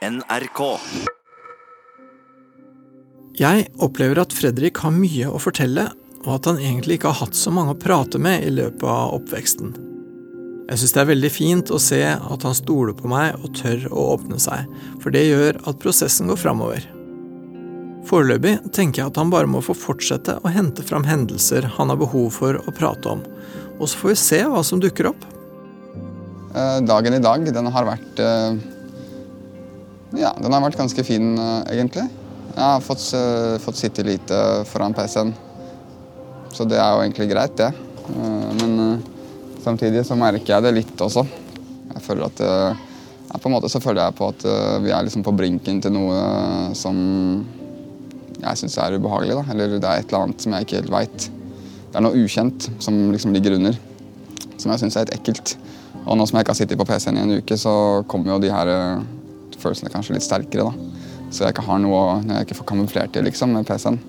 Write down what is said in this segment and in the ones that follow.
NRK. Jeg opplever at Fredrik har mye å fortelle, og at han egentlig ikke har hatt så mange å prate med i løpet av oppveksten. Jeg syns det er veldig fint å se at han stoler på meg og tør å åpne seg, for det gjør at prosessen går framover. Foreløpig tenker jeg at han bare må få fortsette å hente fram hendelser han har behov for å prate om, og så får vi se hva som dukker opp. Eh, Dagen i dag, den har vært eh, Ja, den har vært ganske fin, eh, egentlig. Jeg har fått, fått sitte lite foran PC-en, så det er jo egentlig greit, det. Eh, Men eh, samtidig så merker jeg det litt også. Jeg føler at ja, På en måte så føler jeg på at vi er liksom på brinken til noe som jeg syns er ubehagelig. da. Eller det er et eller annet som jeg ikke helt veit. Det er noe ukjent som liksom ligger under, som jeg syns er litt ekkelt. Og nå som jeg ikke har sittet på PC-en i en uke, så kommer jo de her følelsene kanskje litt sterkere. da. Så jeg ikke har noe jeg ikke får kamuflert det liksom, med PC-en.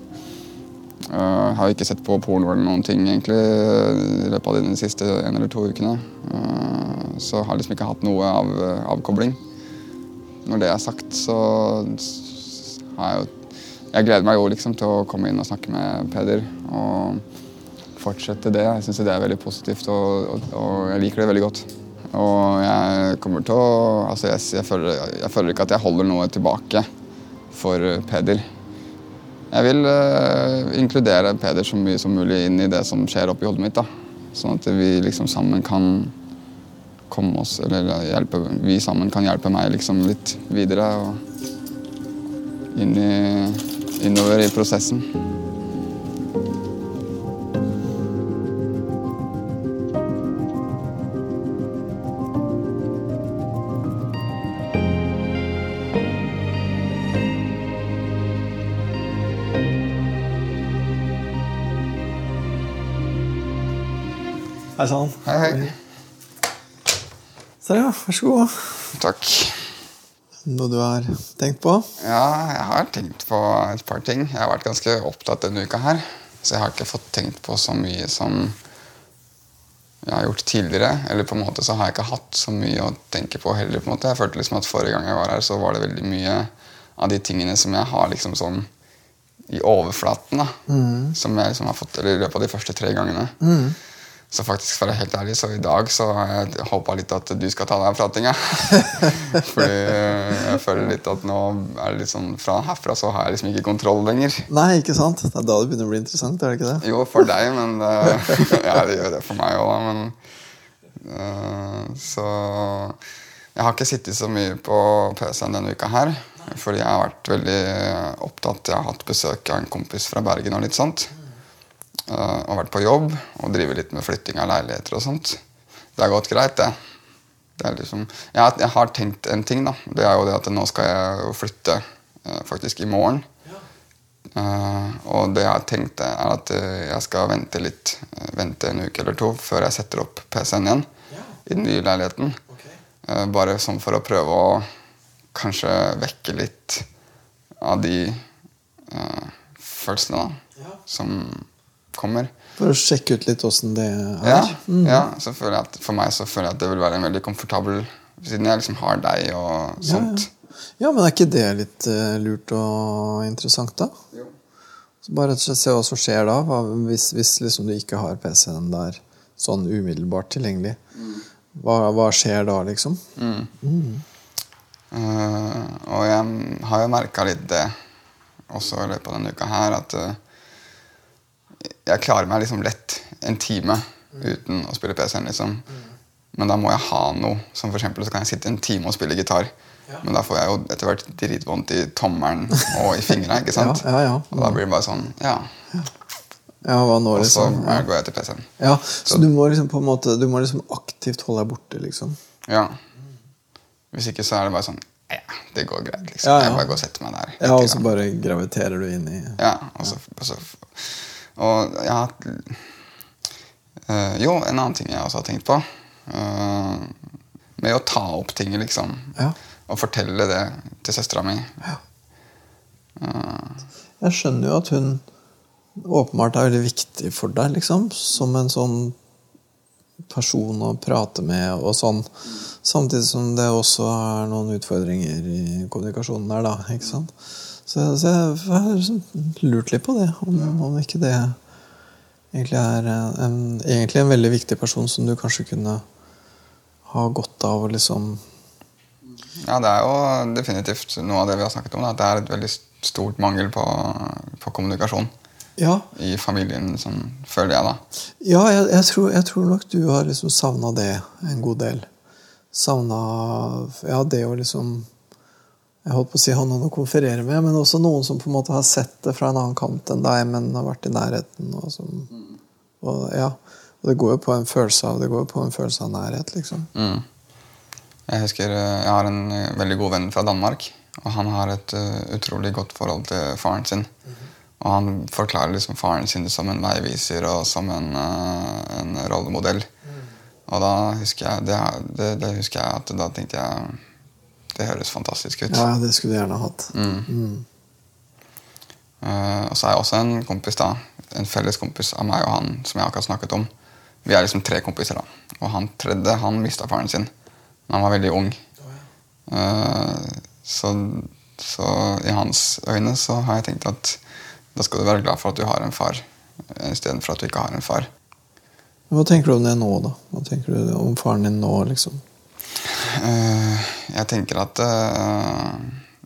Uh, har ikke sett på porno eller noen ting egentlig i løpet av de siste en eller to ukene. Uh, Så har liksom ikke hatt noe av avkobling. Når det er sagt, så har jeg jo Jeg gleder meg jo liksom til å komme inn og snakke med Peder. Og fortsette det. Jeg syns det er veldig positivt, og, og, og jeg liker det veldig godt. Og jeg kommer til å Altså, jeg, jeg, føler, jeg føler ikke at jeg holder noe tilbake for Peder. Jeg vil uh, inkludere Peder så mye som mulig inn i det som skjer oppi hodet mitt. da. Sånn at vi liksom sammen kan komme oss Eller hjelpe, vi sammen kan hjelpe meg liksom litt videre. Og inn i, innover i prosessen. Hei sann. Hei, hei. Så ja, vær så god. Takk. Noe du har tenkt på? Ja, jeg har tenkt på et par ting. Jeg har vært ganske opptatt denne uka her. Så jeg har ikke fått tenkt på så mye som jeg har gjort tidligere. Eller på en måte så har jeg ikke hatt så mye å tenke på heller. på en måte. Jeg følte liksom at Forrige gang jeg var her, så var det veldig mye av de tingene som jeg har liksom sånn i overflaten. da. Som jeg liksom har fått i løpet av de første tre gangene. Så faktisk, for å være helt ærlig, så i dag så jeg håpa litt at du skal ta deg av pratinga. Fordi jeg føler litt at nå er det litt sånn fra herfra så har jeg liksom ikke kontroll lenger. Nei, ikke sant? Det er da det begynner å bli interessant. er det ikke det? Jo, for deg, men eh, Ja, det gjør det for meg òg, da, men uh, Så Jeg har ikke sittet så mye på PC-en denne uka her. Fordi jeg har vært veldig opptatt. Jeg har hatt besøk av en kompis fra Bergen og litt sånt. Uh, og vært på jobb og driver litt med flytting av leiligheter og sånt. Det har gått greit, det. det er liksom, jeg, har, jeg har tenkt en ting, da. Det er jo det at nå skal jeg flytte uh, faktisk i morgen. Uh, og det jeg har tenkt, er at eh, jeg skal vente litt, eh, vente en uke eller to før jeg setter opp PC-en igjen i den nye leiligheten. Eh, bare sånn for å prøve å kanskje vekke litt av de uh, følelsene da, som kommer. For å sjekke ut litt åssen det er. Ja, ja så føler jeg at For meg så føler jeg at det vil være en veldig komfortabel Siden jeg liksom har deg og sånt. Ja, men er ikke det litt uh, lurt og interessant, da? Jo. Så bare rett og slett se hva som skjer da, hva, hvis, hvis liksom du ikke har PC-en der sånn umiddelbart tilgjengelig. Hva, hva skjer da, liksom? Eh, og jeg har jo merka litt det også i løpet av denne uka her, at uh, jeg klarer meg liksom lett en time uten å spille PC-en, liksom. Men da må jeg ha noe. Som for eksempel så kan jeg sitte en time og spille gitar. Men da får jeg jo etter hvert dritvondt i tommelen og i fingra. ikke sant? Ja, ja, ja. Og da blir det bare sånn Ja. Ja, nå, Og så liksom? går jeg til PC-en. Ja, så du må liksom på en måte Du må liksom aktivt holde deg borte, liksom. Ja. Hvis ikke så er det bare sånn Ja, det går greit. liksom. Ja, ja. Jeg bare går og setter meg der. Ja, og så bare graviterer du inn i Ja, og så, og så Og jeg har Øh, Jo, en annen ting jeg også har tenkt på. Øh, med å ta opp ting, liksom. Ja. Og fortelle det til søstera mi. Jeg skjønner jo at hun åpenbart er veldig viktig for deg, liksom. Som en sånn person å prate med og sånn. Samtidig som det også er noen utfordringer i kommunikasjonen der, da. ikke sant? Så, så jeg har liksom lurt litt på det, om, om ikke det egentlig er en, egentlig en veldig viktig person som du kanskje kunne ha godt av å liksom Ja, det er jo definitivt noe av det vi har snakket om. Da. Det er et veldig stort mangel på, på kommunikasjon Ja, i familien, sånn, føler jeg da. ja jeg, jeg, tror, jeg tror nok du har liksom savna det en god del. Savna ja, det å liksom Jeg holdt på å si ha noen å konferere med, men også noen som på en måte har sett det fra en annen kant enn deg, men har vært i nærheten. Og som, og, ja, og det går jo på en følelse av det går jo på en følelse av nærhet, liksom. Mm. Jeg husker eh, jeg har en eh, veldig god venn fra Danmark. Og han har et uh, utrolig godt forhold til faren sin. Og han forklarer liksom faren sin som en veiviser og som en, uh, en rollemodell. Og da husker jeg det, det, det husker jeg at da tenkte jeg Det høres fantastisk ut. Ja, det skulle du gjerne hatt. Mm. Eh, og så er jeg også en kompis, da. En felles kompis av meg og han som jeg akkurat snakket om. Vi er liksom tre kompiser, da. Og han tredje han mista faren sin da han var veldig ung. Uh, så, så i hans øyne så har jeg tenkt at da skal du være glad for at du har en far, istedenfor at du ikke har en far. Hva tenker du om det nå, da? Hva tenker du om faren din nå, liksom? Eh, jeg tenker at eh,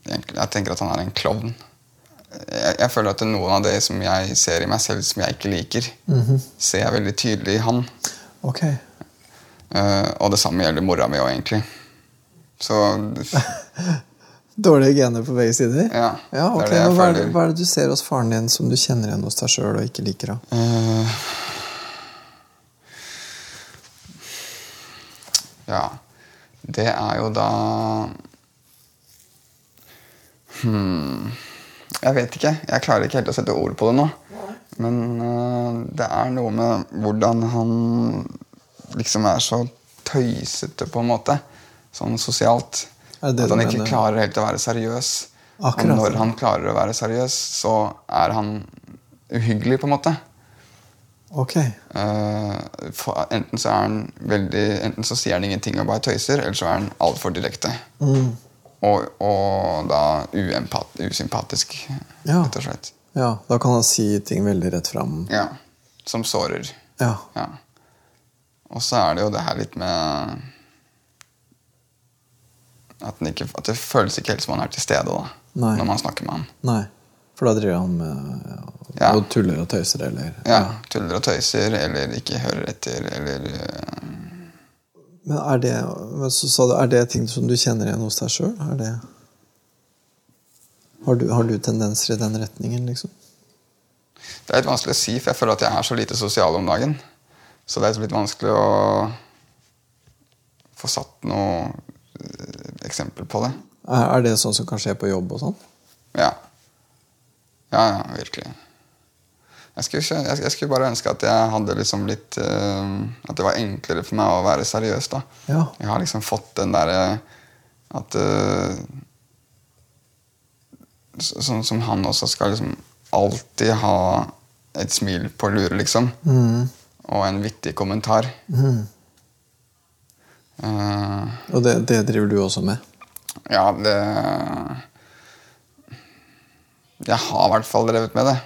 Jeg tenker at han er en klovn. Jeg, jeg føler at noen av det som jeg ser i meg selv som jeg ikke liker, ser jeg veldig tydelig i han. Ok. Eh, og det samme gjelder mora mi òg, egentlig. Så Dårlige gener på begge sider? ja, Ja, ok, det er det hva er, det, hva er det du ser hos faren din som du kjenner igjen hos deg sjøl og ikke liker? da? Ja. Det er jo da hmm. Jeg vet ikke. Jeg klarer ikke helt å sette ord på det nå. Men uh, det er noe med hvordan han liksom er så tøysete, på en måte. Sånn sosialt. At han ikke mener? klarer helt å være seriøs. Akkurat. Og når han klarer å være seriøs, så er han uhyggelig, på en måte. Ok. Uh, for, enten så er han veldig Enten så sier han ingenting og bare tøyser, eller så er han altfor direkte. Mm. Og, og da uempat, usympatisk, Ja. rett og slett. Ja, da kan han si ting veldig rett fram. Ja. Som sårer. Ja. Ja. Og så er det jo det her litt med at, ikke, at det føles ikke helt som han er til stede da, når man snakker med han. Nei. For da driver han med ja, og tuller og tøyser, eller Ja, Tuller og tøyser, eller ikke hører etter, eller uh... Men er det men så sa du, er det ting som du kjenner igjen hos deg sjøl? Det... Har, du, har du tendenser i den retningen, liksom? Det er litt vanskelig å si, for jeg føler at jeg er så lite sosial om dagen. Så det er litt vanskelig å få satt noe eh, eksempel på det. Er, er det sånn som kan skje på jobb og sånn? Ja. Ja, ja, virkelig. Jeg skulle, jeg, skulle bare ønske at jeg hadde liksom litt eh, At det var enklere for meg å være seriøs, da. Ja. Jeg har liksom fått den derre at eh, Sånn som han også skal liksom alltid ha et smil på lure, liksom. Mm. Og en vittig kommentar. Eh, Og det, det driver du også med? ja, det Jeg har i hvert fall drevet med det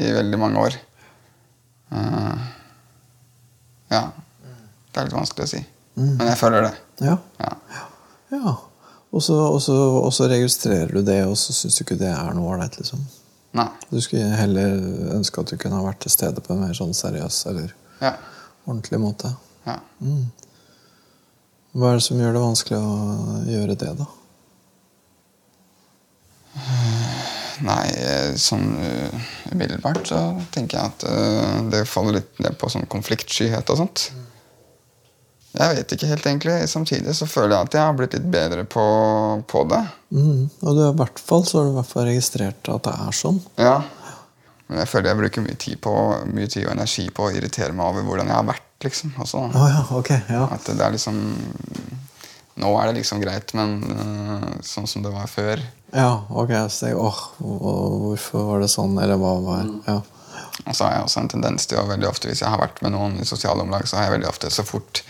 i veldig mange år. Uh, ja. Det er litt vanskelig å si. Men jeg føler det. Ja. Ja. ja. Og så, og, så, og så registrerer du det, og så syns du ikke det er noe ålreit, liksom? Nei. Du skulle heller ønske at du kunne ha vært til stede på en mer sånn seriøs eller Ja. ordentlig måte. ja. Hva er det som gjør det vanskelig å gjøre det, da? Nei, eh, sånn uh, umiddelbart så tenker jeg at uh, det faller litt ned på sånn konfliktskyhet og sånt. Jeg vet ikke helt, egentlig. Samtidig så føler jeg at jeg har blitt litt bedre på, på det. Mm. Og du, i hvert fall så har du i hvert fall registrert at det er sånn. Ja. Men jeg føler jeg bruker mye tid, på, mye tid og energi på å irritere meg over hvordan jeg har vært. liksom. Også, Å ja, ok. Ja. At det er liksom Nå er det liksom greit, men uh, sånn som det var før ja, ok. Så jeg, åh, hvorfor var det sånn? Eller hva var Ja. Og så har jeg også en tendens til å veldig ofte, hvis jeg har vært med noen i sosiale omlag, så har jeg veldig ofte så fort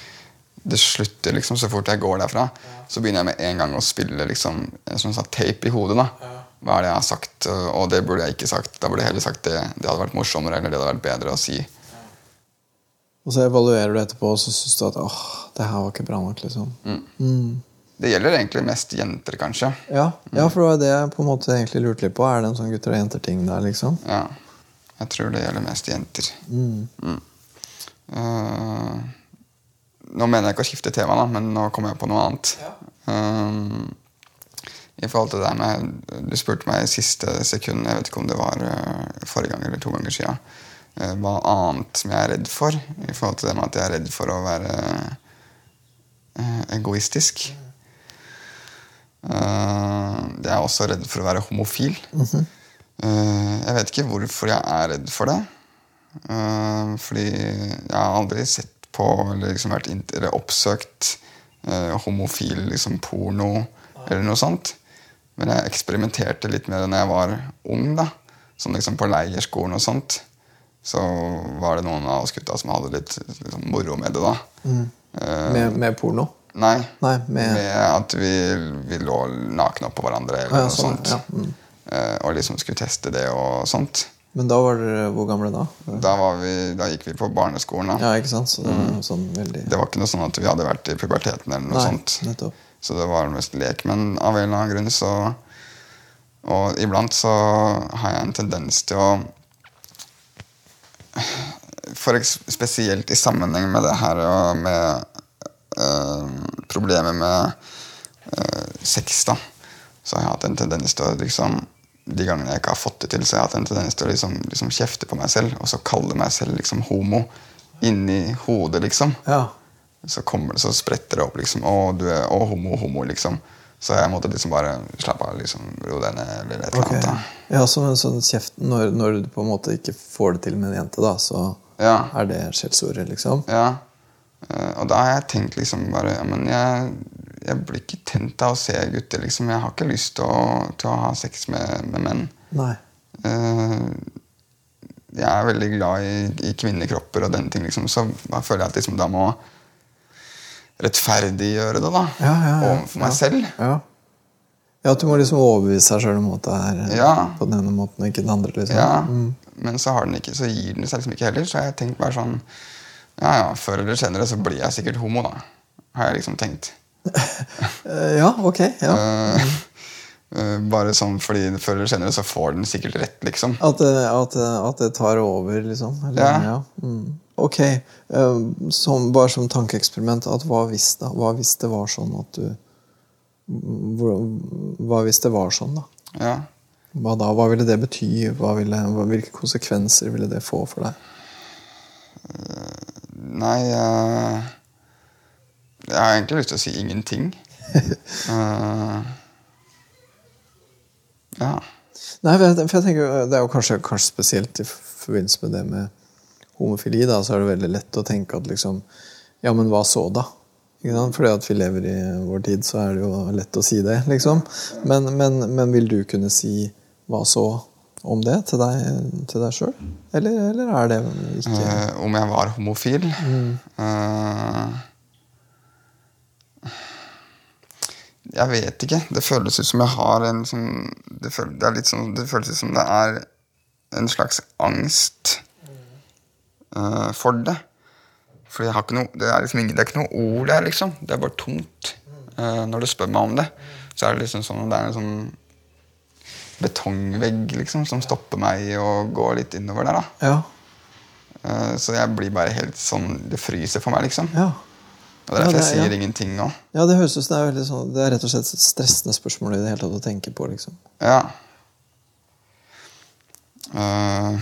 det slutter, liksom, så fort jeg går derfra, så begynner jeg med en gang å spille liksom, som sa, tape i hodet. da. Hva er det jeg har sagt, og det burde jeg ikke sagt. Da burde jeg heller sagt det. Det hadde vært morsommere, eller det hadde vært bedre å si. Og så evaluerer du etterpå, og så syns du at åh, det her var ikke bra nok. liksom. Det gjelder egentlig mest jenter, kanskje. Ja, ja, for det var det jeg på en måte egentlig lurte litt på. Er det en sånn gutter og jenter-ting der, liksom? Ja. Jeg tror det gjelder mest jenter. Mm. Eh, nå mener jeg ikke å skifte tema, da, men nå kommer jeg på noe annet. Eh, I forhold til det med Du spurte meg i siste sekund, jeg vet ikke om det var uh, forrige gang eller to ganger eh, hva annet som jeg er redd for. I forhold til det med at jeg er redd for å være egoistisk. Eh, jeg er også redd for å være homofil. Eh, jeg vet ikke hvorfor jeg er redd for det. Eh, fordi jeg har aldri sett på eller liksom vært eller oppsøkt eh, homofil liksom porno eller noe sånt. Men jeg eksperimenterte litt med det når jeg var ung. da Sånn liksom på leirskolen og sånt. Så var det noen av oss gutta som hadde litt liksom, moro med det. da Eh, Med, med porno? Nei, Nei, med, med at vi, vi lå nakne oppå hverandre eller ah, ja, noe sånn, sånt. ja, mm. Eh, og liksom skulle teste det og sånt. Men da var dere hvor gamle da? Da, var vi, da gikk vi på barneskolen. da. Ja, ikke sant? Så det var sånn veldig Det var ikke noe sånn at vi hadde vært i puberteten. eller noe Nei, sånt. nettopp. Så det var mest lek. Men av en eller annen grunn så Og iblant så har jeg en tendens til å for Spesielt i sammenheng med det her og med eh, problemet med eh, sex, da, så har jeg hatt en tendens til å liksom De gangene jeg ikke har fått det til, så har jeg hatt en tendens til å liksom, liksom kjefte på meg selv og så kalle meg selv liksom homo inni hodet, liksom Ja. så kommer det, så spretter det opp liksom Å, du er å, homo, homo, liksom. Så jeg måtte liksom bare slappe av, liksom, ro deg ned, eller et eller annet. da. Ja, som en sånn kjeft når, når du på en måte ikke får det til med en jente, da, så Ja. er det skjellsordet, liksom? ja. Eh, og da har jeg tenkt liksom bare ja, men jeg, jeg blir ikke tent av å se gutter, liksom. Jeg har ikke lyst til å, til å ha sex med, med menn. Nei. Eh, jeg er veldig glad i, i kvinnekropper og den ting, liksom. Så da føler jeg at liksom, da må rettferdiggjøre det, da. Ja, ja, ja. Overfor meg selv. Ja. ja, at du må liksom overbevise deg sjøl om at det er eh, Ja. på den ene måten og ikke den andre. liksom. Ja, Mm. men så, har den ikke, så gir den seg liksom ikke heller. Så jeg har tenkt bare sånn Ja, ja, før eller senere så blir jeg sikkert homo, da. Har jeg liksom tenkt. Eh, ja, ok. Ja. Eh, eh, bare sånn fordi før eller senere så får den sikkert rett, liksom. At, det- at, at det tar over, liksom? Eller, Ja. Mm. Ok. eh, som, bare som tankeeksperiment, at hva hvis, da? Hva hvis det var sånn at du Hva hvis det var sånn, da? Ja. Hva da? Hva ville det bety? Hva ville, hvilke konsekvenser ville det få for deg? Nei uh, Jeg har egentlig lyst til å si ingenting. uh, ja. Nei, for jeg, for jeg tenker Det er jo kanskje, kanskje spesielt i forbindelse med det med homofili. da, Så er det veldig lett å tenke at liksom Ja, men hva så, da? Fordi at vi lever i vår tid, så er det jo lett å si det, liksom. Men, men, men vil du kunne si hva så om det til deg, til deg sjøl? Eller, eller er det ikke uh, om jeg var homofil Eh, Jeg vet ikke. Det føles ut som jeg har en sånn Det, føl, det, sånn, det føles ut som det er en slags angst uh, for det. For jeg har ikke noe, det er liksom ingen, det er ikke noe ord der, liksom. Det er bare tomt. Når du spør meg om det, så er det liksom sånn det er en sånn betongvegg liksom, som stopper meg i å gå litt innover der. da. Ja. Eh, Så jeg blir bare helt sånn Det fryser for meg, liksom. ja. Og derfor Ja, jeg sier ingenting nå. Ja, det høres ut som det er veldig sånn Det er rett og slett et stressende spørsmål i det hele tatt å tenke på, liksom. Ja. Uh,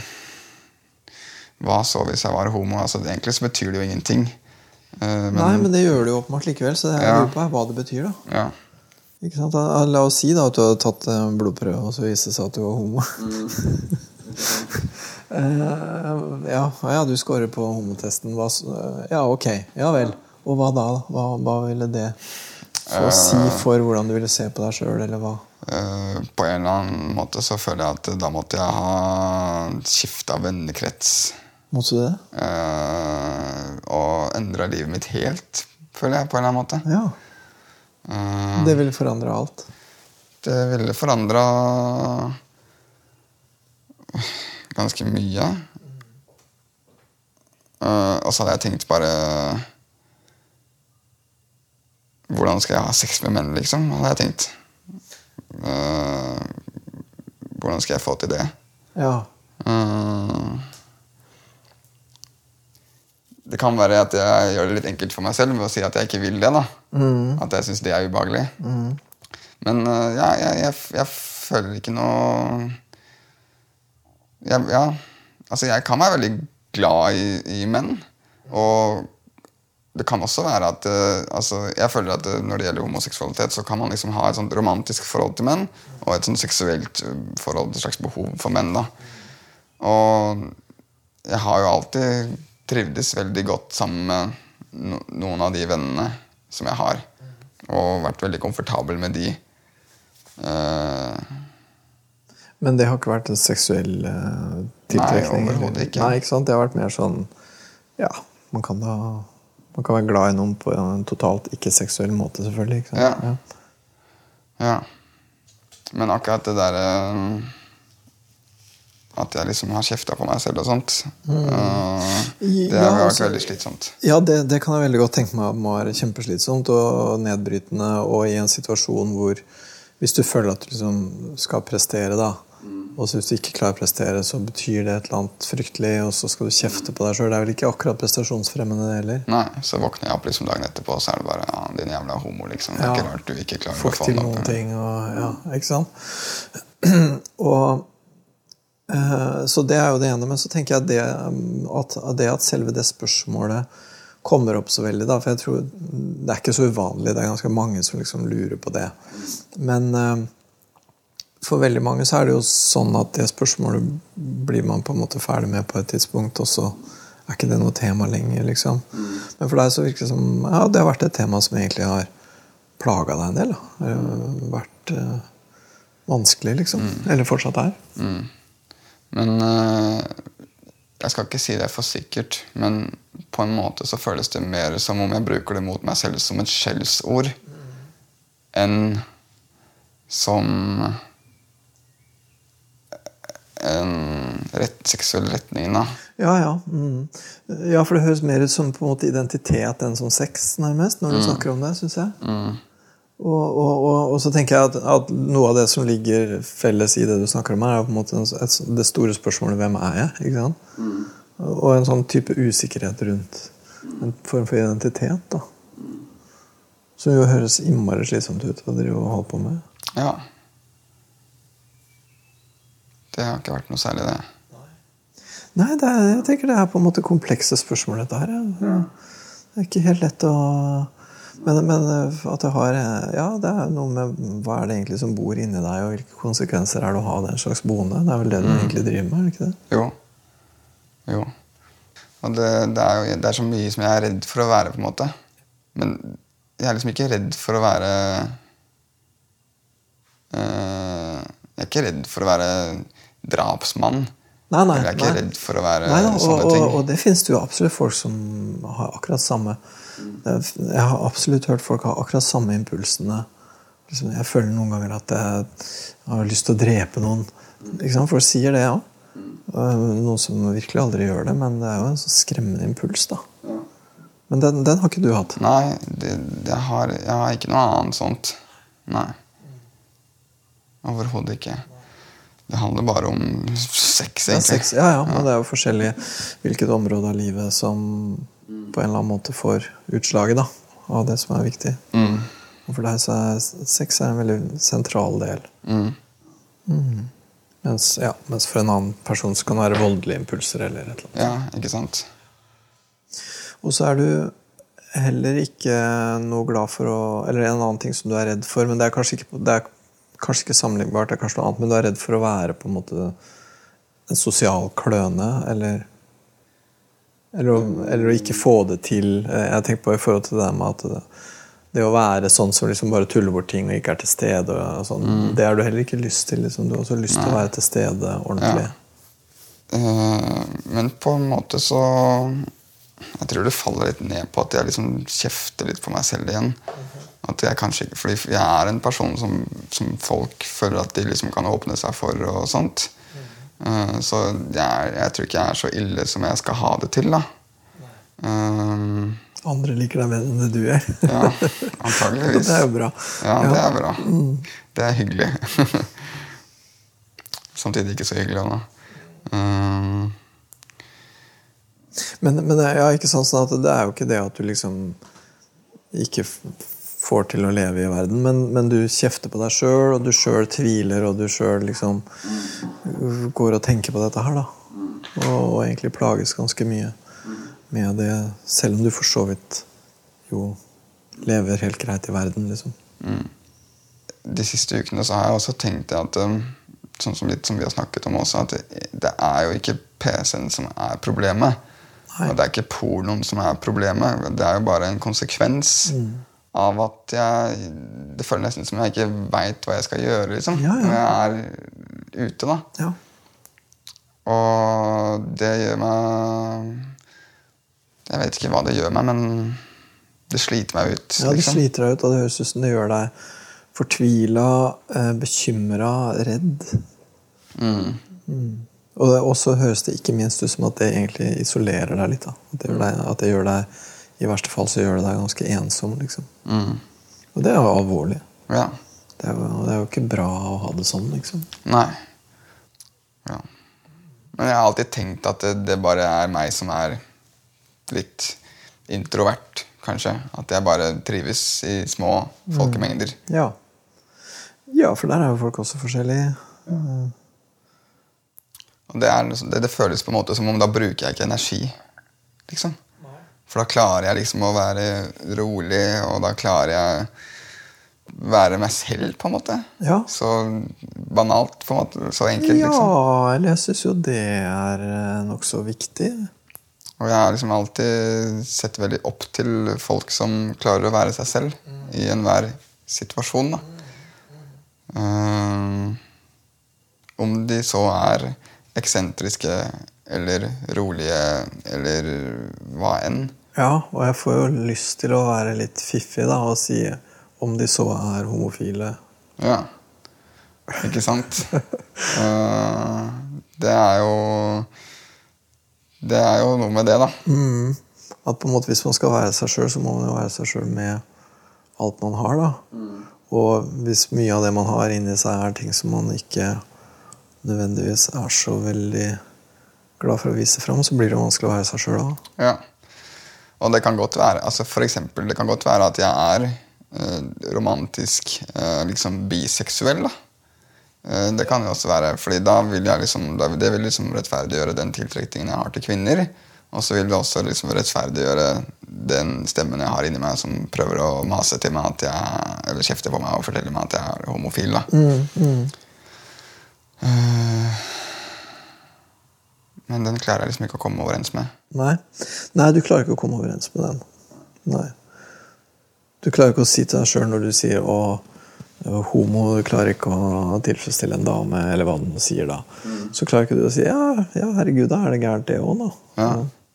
hva så hvis jeg var homo? Altså, egentlig så betyr det jo ingenting. Uh, men, Nei, men det gjør det jo åpenbart likevel, så det jeg lurer på er hva det betyr, da. ja. La oss si da at du hadde tatt en blodprøve, og så viste det seg at du var homo. Eh, ja, ja, du scorer på homotesten. Hva, ja, ok. Ja vel. Og hva da? Hva, hva ville det få å si Eh. for hvordan du ville se på deg sjøl, eller hva? Uh, på en eller annen måte så føler jeg at da måtte jeg ha skifta vennekrets. Måtte du det? eh, og endra livet mitt helt, føler jeg, på en eller annen måte. Ja. Eh, Det ville forandre alt. det ville forandra ganske mye. Eh, og så hadde jeg tenkt bare Hvordan skal jeg ha sex med menn, liksom? hadde jeg tenkt. Eh, hvordan skal jeg få til det? Ja. Eh, det kan være at jeg gjør det litt enkelt for meg selv ved å si at jeg ikke vil det. da. At jeg syns det er ubehagelig. Men eh, ja, jeg, jeg, jeg føler ikke noe jeg, Ja, altså jeg kan være veldig glad i, i menn. Og det kan også være at eh, altså Jeg føler at eh, når det gjelder homoseksualitet, så kan man liksom ha et sånt romantisk forhold til menn og et sånt seksuelt forhold, et slags behov for menn. da. Og jeg har jo alltid trivdes veldig godt sammen med noen av de vennene som jeg har. Og vært veldig komfortabel med de. Eh, Men det har ikke vært en seksuell uh, tiltrekning? Nei, overhodet ikke. Nei, ikke sant? Det har vært mer sånn Ja, man kan da man kan være glad i noen på en totalt ikke-seksuell måte, selvfølgelig. Ikke sant? Ja. ja. Men akkurat det derre At jeg liksom har kjefta på meg selv og sånt, Mm. det Ja, har vært altså- veldig slitsomt. Ja, det, det kan jeg veldig godt tenke meg må være kjempeslitsomt og nedbrytende. Og i en situasjon hvor hvis du føler at du liksom skal prestere, da, og så hvis du ikke klarer å prestere, så betyr det et eller annet fryktelig, og så skal du kjefte på deg sjøl. Det er vel ikke akkurat prestasjonsfremmende, det heller. Nei, Så våkner jeg opp liksom dagen etterpå, og så er det bare ja, 'din jævla homo', liksom. Det er Ja. ikke rart du ikke klarer å få til noen opp. ting. Og, ja, ikke sant? og eh, Så det er jo det ene. Men så tenker jeg det, at, det at selve det spørsmålet kommer opp så veldig, da, for jeg tror Det er ikke så uvanlig. Det er ganske mange som liksom lurer på det. Men eh, for veldig mange så er det jo sånn at det spørsmålet blir man på en måte ferdig med på et tidspunkt, og så er ikke det noe tema lenger, liksom. Men for deg så virker det som ja, det har vært et tema som egentlig har plaga deg en del. Da. Det har vært eh, vanskelig, liksom. Eller fortsatt er. Men eh, jeg skal ikke si det for sikkert, men på en måte så føles det mer som om jeg bruker det mot meg selv som et skjellsord enn som en rett, seksuell retning. da. Ja, ja. Mm. Ja, for det høres mer ut som på en måte identitet enn som sex, nærmest, når du snakker om det, syns jeg. Og, og, og, og så tenker jeg at, at noe av det som ligger felles i det du snakker om her, er på en måte et, det store spørsmålet 'Hvem er jeg?' ikke sant? Og en sånn type usikkerhet rundt en form for identitet. da. Som jo høres innmari slitsomt ut å drive og holde på med. Ja. Det har ikke vært noe særlig, det. Nei, det er, jeg tenker det er på en måte komplekse spørsmål, dette her. Ja. Det er ikke helt lett å men, men at det har Ja, det er noe med hva er det egentlig som bor inni deg, og hvilke konsekvenser er det å ha den slags boende? Det er vel det du egentlig driver med? er det ikke det? Jo. Jo. Og det, det, er jo, det er så mye som jeg er redd for å være, på en måte. Men jeg er liksom ikke redd for å være øh, Jeg er ikke redd for å være drapsmann. Nei, nei, jeg er ikke nei. redd for å være Nei og, sånne ting. og, og det finnes det jo absolutt folk som har akkurat samme Jeg har absolutt hørt folk ha akkurat samme impulsene. Liksom, Jeg føler noen ganger at jeg har lyst til å drepe noen. Folk sier det ja. Noen som virkelig aldri gjør det, men det er jo en sånn skremmende impuls. da. Men den, den har ikke du hatt. Nei, det, det har, jeg har ikke noe annet sånt. Nei. Overhodet ikke. Det handler bare om sex, egentlig. Ja, sex, ja, ja, men det er jo forskjellig hvilket område av livet som på en eller annen måte får utslaget da, av det som er viktig. Mm. Og for deg så er sex er en veldig sentral del. Mm. Mens, ja, mens for en annen person så kan det være voldelige impulser. eller et eller annet. Ja, ikke sant? Og så er du heller ikke noe glad for å Eller en annen ting som du er redd for, men det er kanskje ikke, det er kanskje ikke sammenlignbart, det er kanskje noe annet, men du er redd for å være på en måte en sosial kløne, eller eller eller å ikke få det til. Jeg tenker på i forhold til det med at det, Det å være sånn som liksom bare tuller bort ting og ikke er til stede, sånn, det har du heller ikke lyst til. Liksom. Du har også lyst til å være til stede ordentlig. Ja. Uh, men på en måte så Jeg tror det faller litt ned på at jeg liksom kjefter litt på meg selv igjen. At jeg kanskje ikke, Fordi jeg er en person som, som folk føler at de liksom kan åpne seg for. og sånt. Eh, så jeg, jeg tror ikke jeg er så ille som jeg skal ha det til. da. Um, Andre liker deg bedre enn du er. ja, antageligvis. det er jo bra. Ja, det er bra. Det er hyggelig. Samtidig ikke så hyggelig. da. Um, Men, men ja, ikke sant, sånn at det er jo ikke det at du liksom ikke får til å leve i verden, men, men du kjefter på deg sjøl, og du sjøl tviler, og du sjøl liksom går og tenker på dette her, da. Og, og egentlig plages ganske mye med det, selv om du for så vidt jo lever helt greit i verden, liksom. de siste ukene så har jeg også tenkt at um, sånn som litt som vi har snakket om også, at det, det er jo ikke PC-en som er problemet. Nei. Og det er ikke pornoen som er problemet. Det er jo bare en konsekvens av at jeg Det føles nesten som jeg ikke veit hva jeg skal gjøre liksom, Ja, ja. når jeg er ute. da. Ja. Og det gjør meg Jeg vet ikke hva det gjør meg, men det sliter meg ut. Ja, det liksom. sliter deg ut, og det høres ut som det gjør deg fortvila, eh, bekymra, redd. Mm. Og det, også høres det ikke minst ut som at det egentlig isolerer deg litt. Da. At, det deg, at det gjør deg I verste fall så gjør det deg ganske ensom. Liksom. Mm. Og det er jo alvorlig. Ja. Det er jo, det er jo ikke bra å ha det sånn, liksom. Nei. Ja. Men jeg har alltid tenkt at det, det bare er meg som er litt introvert, kanskje. At jeg bare trives i små folkemengder. Ja. ja, for der er jo folk også forskjellige. Og det, er, liksom- det, det føles på en måte som om da bruker jeg ikke energi. Liksom. For da klarer jeg liksom å være rolig, og da klarer jeg være meg selv, på en måte. Ja. Så banalt, på en måte. Så enkelt, Ja, liksom. eller jeg syns jo det er eh, nokså viktig. Og jeg har liksom alltid sett veldig opp til folk som klarer å være seg selv i enhver situasjon. da. Um, om de så er eksentriske eller rolige eller hva enn. Ja, og jeg får jo lyst til å være litt fiffig da, og si om de så er homofile. Ja. Ikke sant? uh, det er jo Det er jo noe med det, da. Mm. At på en måte hvis man skal være seg sjøl, så må man jo være seg sjøl med alt man har. da. Og hvis mye av det man har inni seg, er ting som man ikke nødvendigvis er så veldig glad for å vise fram, så blir det vanskelig å være seg sjøl da. Ja. Og det kan godt være altså for eksempel, det kan godt være at jeg er eh, romantisk eh, liksom biseksuell. da. Eh, det kan jo også være, fordi da vil jeg liksom, det vil liksom rettferdiggjøre den tiltrekningen jeg har til kvinner. Og så vil det også liksom rettferdiggjøre den stemmen jeg har inni meg som prøver å mase til meg at jeg, eller kjefte på meg og fortelle meg at jeg er homofil. da. Eh, men den klarer jeg liksom ikke å komme overens med. Nei. Nei, du klarer ikke å komme overens med den. Nei. Du klarer ikke å si til deg sjøl når du sier å homo, du klarer ikke å tilfredsstille en dame, eller hva den sier da. Så klarer ikke du å si ja, ja herregud, da er det gærent, det òg, da. Ja.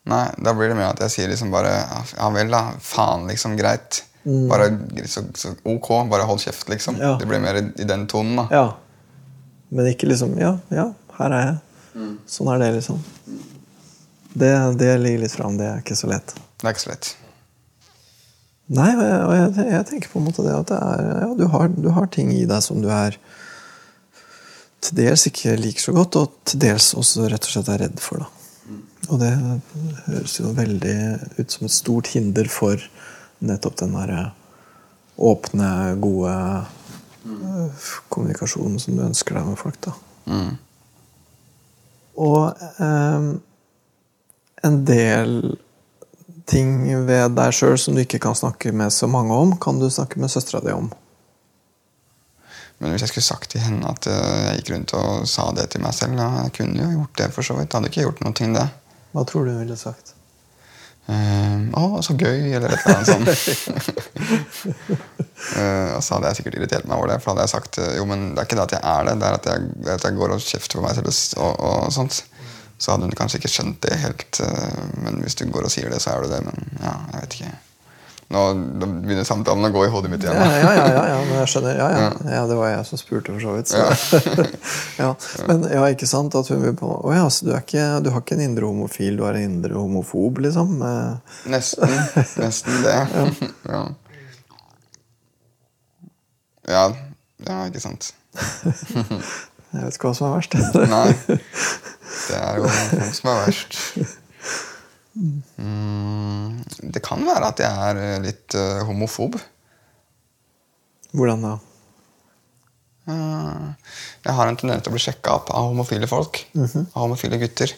Nei, da blir det mer at jeg sier liksom bare Ja vel, da. Faen, liksom. Greit. Bare så, så ok, bare hold kjeft, liksom. Ja. Det blir mer i, i den tonen, da. Ja. Men ikke liksom Ja, ja, her er jeg. Sånn er det, liksom. Det, det ligger litt fram. Det er ikke så lett. Det er ikke så lett. Nei, og jeg, jeg, tenker på en måte det at det er, ja, du, har, du har ting i deg som du er til dels ikke liker så godt, og til dels også rett og slett er redd for. Da. Og det høres jo veldig ut som et stort hinder for nettopp den derre åpne, gode mm. kommunikasjonen som du ønsker deg med folk. da. Mm. Og ehm, en del ting ved deg sjøl som du ikke kan snakke med så mange om, kan du snakke med søstera di om. Men hvis jeg skulle sagt til henne at eh, jeg gikk rundt og sa det til meg selv, ja, jeg kunne jo gjort det for så vidt. Det hadde ikke gjort noe ting, det. Hva tror du hun ville sagt? eh, oh, så gøy', eller et eller annet sånt. uh, og så hadde jeg sikkert irritert meg over det, for da hadde jeg sagt eh, jo, men det er ikke det at jeg er det, det er at jeg, at jeg går og kjefter på meg selv og, og, og sånt. Så hadde hun kanskje ikke skjønt det helt, eh, men hvis du går og sier det, så er du det. Men ja, jeg vet ikke. Nå begynner samtalen å gå i hodet mitt igjen. ja, ja, ja, ja, men jeg skjønner. Ja, ja. ja, det var jeg som spurte, for så vidt. Så. ja. Men ja, ikke sant at hun vil på Å ja, så du, ikke, du har ikke en indre homofil, du er en indre homofob, liksom? Eh, Nesten. Nesten det. ja. ja. Ja, ikke sant. Jeg vet ikke hva som er verst. Nei. Det er jo folk som er verst. Mm, det kan være at jeg er eh, litt uh, homofob. Hvordan da? Uh, jeg har en tendens til å bli sjekka opp av homofile folk. Av homofile gutter.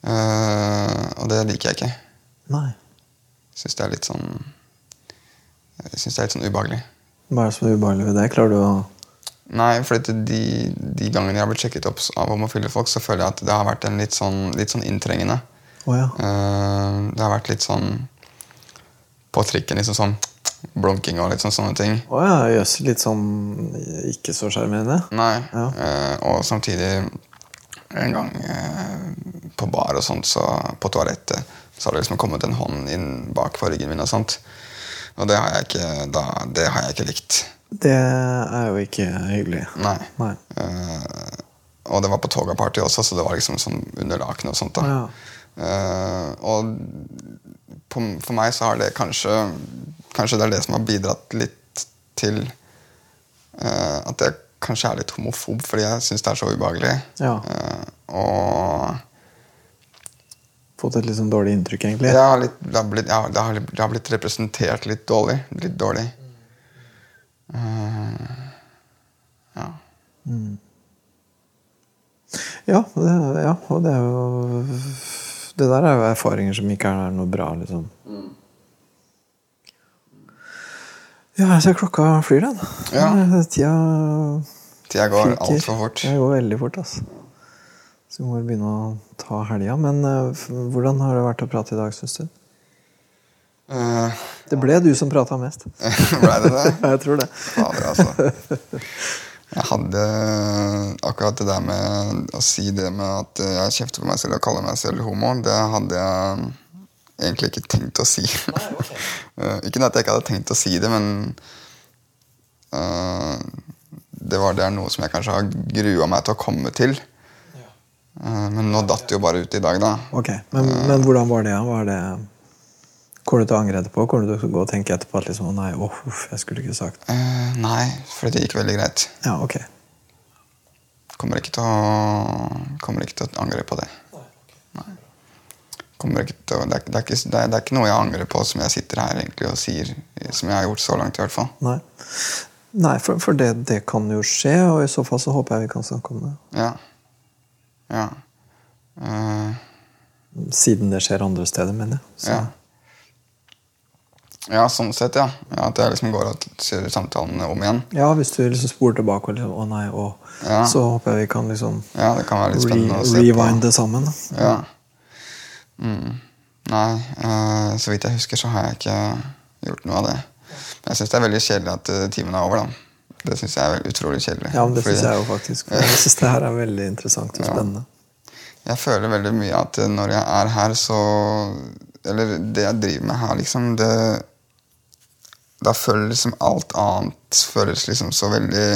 Eh, og det liker jeg ikke. Nei. Syns det er litt sånn Jeg synes det er litt sånn ubehagelig. Hva er det som er ubehagelig ved det? Klarer du å Nei, for de, de gangene jeg har blitt sjekket opp av homofile folk, så føler jeg at det har vært en litt sånn, litt sånn inntrengende. Oh, ja. uh, det har vært litt sånn på trikken, liksom sånn blunking og litt sånn sånne ting. Å ja, jøss. Litt sånn ikke så sjarmerende? Nei. Ja. Uh, og samtidig en gang uh, på bar og sånt, så på toalettet, så har det liksom kommet en hånd inn bak på ryggen min og sånt. Og det har jeg ikke, da, det har jeg ikke likt. Det er jo ikke hyggelig. Nei. Nei. Uh, og det var på Toga-party også, så det var liksom sånn under lakenet og sånt. da. Ja. Uh, og på, for meg så har det kanskje Kanskje det er det som har bidratt litt til uh, at jeg kanskje er litt homofob, fordi jeg syns det er så ubehagelig. Ja. Og Fått et litt sånn dårlig inntrykk, egentlig. jeg har litt, det, har blitt, ja, det, har, det har blitt representert litt dårlig. Litt dårlig. Eh, ja. Ja, det, ja, og det er jo Det der er jo erfaringer som ikke er noe bra, liksom. Ja, jeg ser klokka flyr, den. Ja. Tida Tida går altfor fort. Det går veldig fort, altså. Så vi må begynne å ta helga. Men uh, hvordan har det vært å prate i dag, syns du? Uh, Det ble du som prata mest. Ble det det? jeg tror det. Fader, altså. Jeg hadde akkurat det der med å si det med at jeg kjefter på meg selv og kaller meg selv homo, det hadde jeg egentlig ikke tenkt å si. Eh, ikke at jeg ikke hadde tenkt å si det, men uh, det, var, det er noe som jeg kanskje har grua meg til å komme til. Eh, men nå datt det jo bare ut i dag, da. Ok, Men, men hvordan var det? ja? Var det Kommer du til å angre etterpå? Kommer du til å gå og tenke etterpå at liksom, nei, oh, uff, jeg skulle ikke sagt uh, nei, for det gikk veldig greit. Ja, ok. Kommer ikke til å, kommer ikke til å angre på det. Nei. Kommer ikke til å, det, er, det, er ikke, det, er, det er ikke noe jeg angrer på som jeg sitter her egentlig og sier. Som jeg har gjort så langt, i hvert fall. Nei, nei for, for det, det kan jo skje, og i så fall så håper jeg vi kan snakke om det. Ja. Ja. Uh, Siden det skjer andre steder, mener jeg. Så, ja. Ja, sånn sett, ja. ja. At jeg liksom går og kjører samtalen om igjen. ja, hvis du liksom spoler tilbake og liksom, å nei, å, Ja. så håper jeg vi kan liksom Ja, det kan være litt spennende å se rewind det sammen. Ja. Mm. Nei, uh, så vidt jeg husker, så har jeg ikke gjort noe av det. Men jeg syns det er veldig kjedelig at uh, timen er over, da. Det syns jeg er utrolig kjedelig. Ja, men det syns jeg jo faktisk. Jeg syns det her er veldig interessant og Ja. spennende. Jeg føler veldig mye at eh, når jeg er her, så Eller det jeg driver med her, liksom, det Da føles liksom alt annet føles liksom så veldig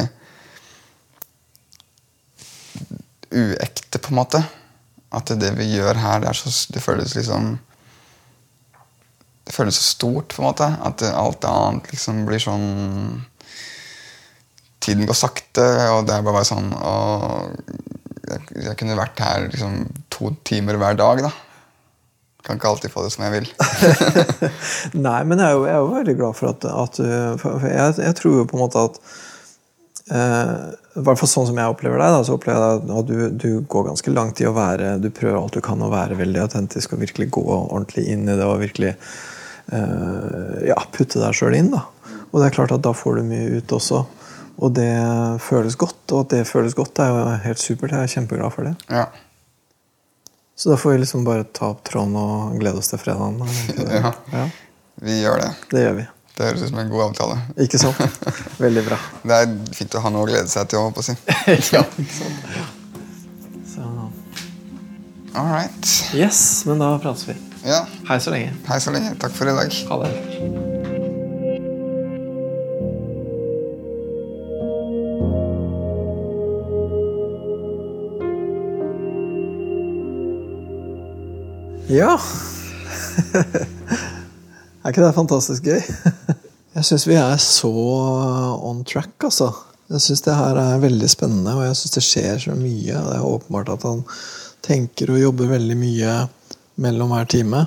uekte, på en måte. At det vi gjør her, det, så, det føles liksom Det føles så stort, på en måte. At alt annet liksom blir sånn Tiden går sakte, og det er bare sånn og jeg, jeg kunne vært her liksom to timer hver dag, da. Kan ikke alltid få det som jeg vil. Nei, men jeg er jo, jeg er jo veldig glad for at, at For jeg, jeg tror jo på en måte at eh, I hvert fall sånn som jeg opplever deg, da, så opplever jeg at du, du går ganske langt i å være Du prøver alt du kan å være veldig autentisk og virkelig gå ordentlig inn i det og virkelig eh, ja, putte deg sjøl inn. da. Og det er klart at da får du mye ut også. Og det føles godt, og at det føles godt, er jo helt supert. Jeg er kjempeglad for det. Ja. Så da får vi liksom bare ta opp tråden og glede oss til fredagen. Ja. ja, Vi gjør det. det gjør vi. Det høres ut som en god avtale. Ikke sant? Veldig bra. Det er fint å ha noe å glede seg til. holdt på å si. ja, ikke sant? Så, All right. yes, men da prates vi. Ja, Hei så lenge. Hei så lenge. Takk for i dag. Ha det. Ja Er ikke det fantastisk gøy? Jeg syns vi er så on track, altså. Jeg syns det her er veldig spennende, og jeg syns det skjer så mye. Det er åpenbart at han tenker og jobber veldig mye mellom hver time.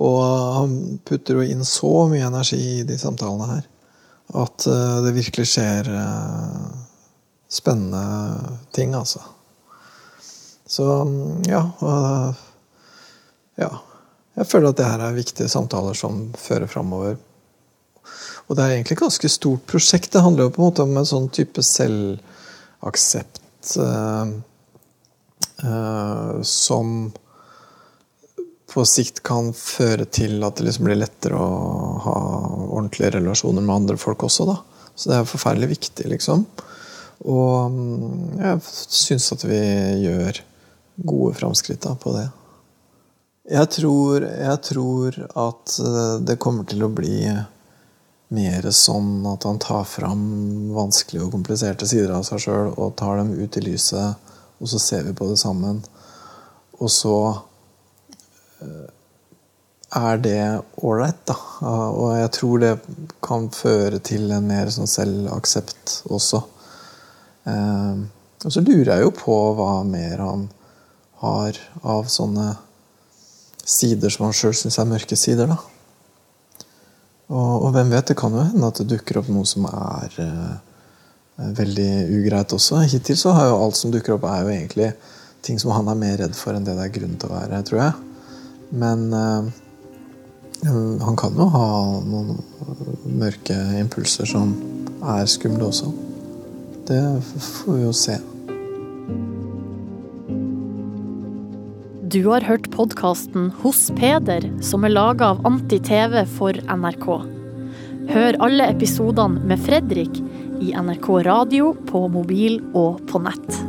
Og han putter jo inn så mye energi i de samtalene her at eh, det virkelig skjer eh, spennende ting, altså. Så mm, ja. og, ja. Jeg føler at det her er viktige samtaler som fører framover. Og det er egentlig et ganske stort prosjekt. Det handler jo på en måte om en sånn type selvaksept eh, eh, som på sikt kan føre til at det liksom blir lettere å ha ordentlige relasjoner med andre folk også. da. Så det er forferdelig viktig, liksom. Og mm, jeg syns at vi gjør gode framskritt på det. Jeg tror, jeg tror at eh, det kommer til å bli mer sånn at han tar fram vanskelige og kompliserte sider av seg sjøl og tar dem ut i lyset, og så ser vi på det sammen. Og så er det ålreit, da. Og jeg tror det kan føre til en mer sånn selvaksept også. Eh, og så lurer jeg jo på hva mer han har av sånne sider som han sjøl syns er mørke sider, da. Og, og, hvem vet, det kan jo hende at det dukker opp noe som er eh, veldig ugreit også. Hittil så har jo alt som dukker opp, er jo egentlig ting som han er mer redd for enn det det er grunn til å være, tror jeg. Men eh, han kan jo ha noen mørke impulser som er skumle også. Det får vi jo se. Du har hørt podkasten Hos Peder, som er laga av Anti-TV for NRK. Hør alle episodene med Fredrik i NRK radio, på mobil og på nett.